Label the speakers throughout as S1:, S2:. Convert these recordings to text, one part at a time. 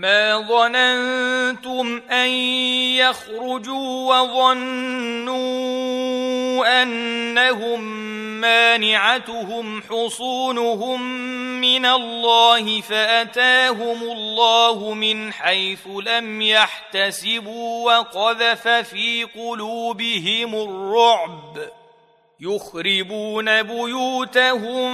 S1: ما ظننتم ان يخرجوا وظنوا انهم مانعتهم حصونهم من الله فاتاهم الله من حيث لم يحتسبوا وقذف في قلوبهم الرعب يخربون بيوتهم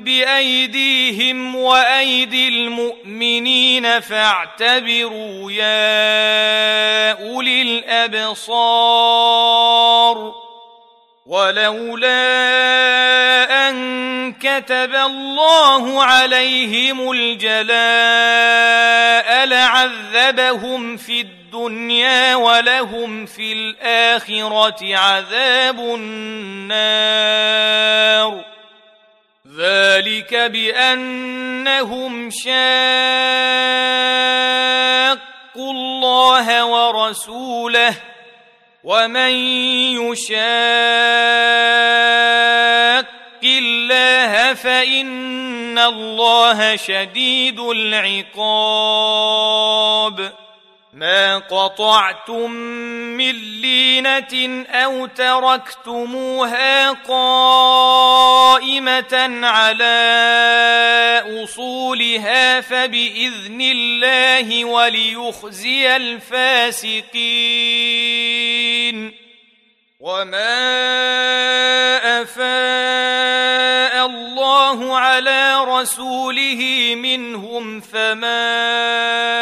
S1: بايديهم وايدي المؤمنين المجرمين فاعتبروا يا اولي الابصار ولولا ان كتب الله عليهم الجلاء لعذبهم في الدنيا ولهم في الاخره عذاب النار ذلك بانهم شاقوا الله ورسوله ومن يشاق الله فان الله شديد العقاب ما قطعتم من لينه او تركتموها قائمه على اصولها فباذن الله وليخزي الفاسقين وما افاء الله على رسوله منهم فما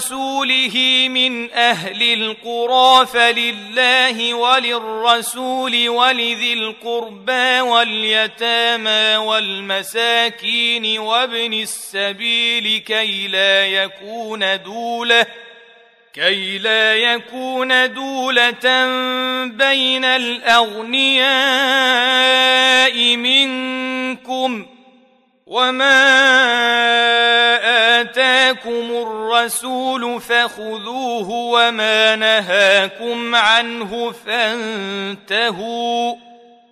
S1: ورسوله من اهل القرى فلله وللرسول ولذي القربى واليتامى والمساكين وابن السبيل كي لا يكون دوله كي لا يكون دولة بين الأغنياء منكم وما جاءكم الرسول فخذوه وما نهاكم عنه فانتهوا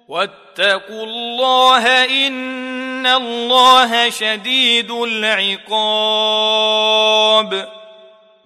S1: واتقوا الله إن الله شديد العقاب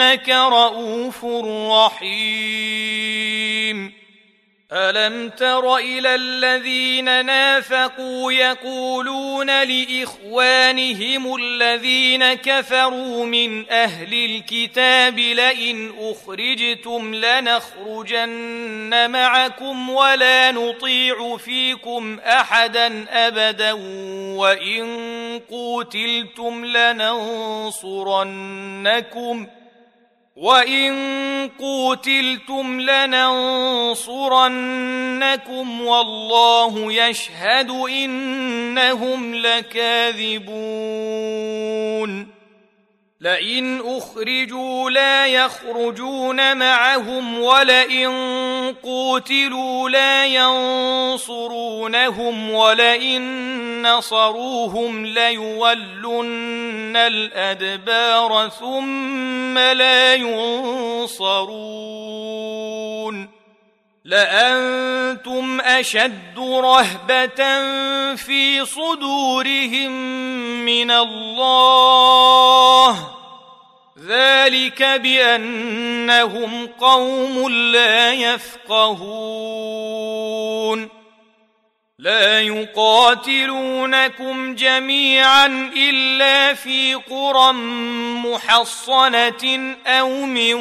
S1: انك رؤوف رحيم الم تر الى الذين نافقوا يقولون لاخوانهم الذين كفروا من اهل الكتاب لئن اخرجتم لنخرجن معكم ولا نطيع فيكم احدا ابدا وان قوتلتم لننصرنكم ۖ وان قوتلتم لننصرنكم والله يشهد انهم لكاذبون لئن اخرجوا لا يخرجون معهم ولئن قوتلوا لا ينصرونهم ولئن نصروهم ليولن الادبار ثم لا ينصرون لانتم اشد رهبه في صدورهم من الله ذلك بانهم قوم لا يفقهون لا يقاتلونكم جميعا الا في قرى محصنه او من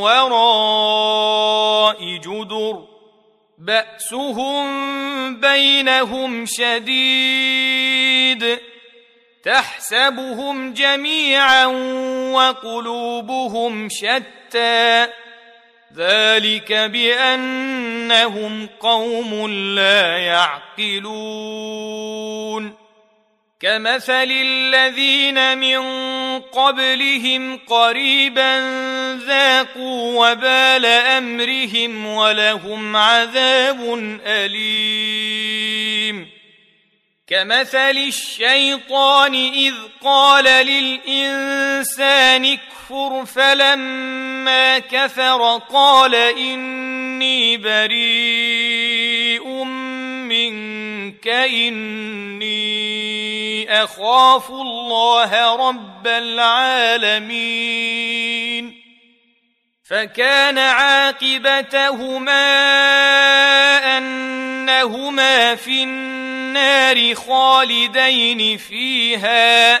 S1: وراء جدر باسهم بينهم شديد تحسبهم جميعا وقلوبهم شتى ذلك بانهم قوم لا يعقلون كمثل الذين من قبلهم قريبا ذاقوا وبال امرهم ولهم عذاب اليم كمثل الشيطان اذ قال للانسان يكفر فلما كفر قال اني بريء منك اني اخاف الله رب العالمين فكان عاقبتهما انهما في النار خالدين فيها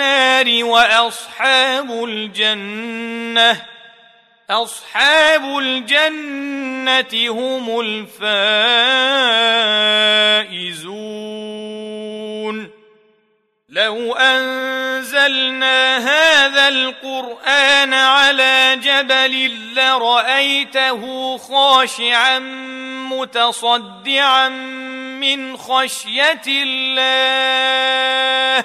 S1: النار واصحاب الجنه اصحاب الجنه هم الفائزون لو انزلنا هذا القران على جبل لرايته خاشعا متصدعا من خشيه الله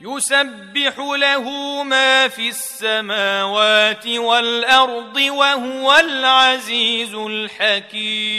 S1: يسبح له ما في السماوات والارض وهو العزيز الحكيم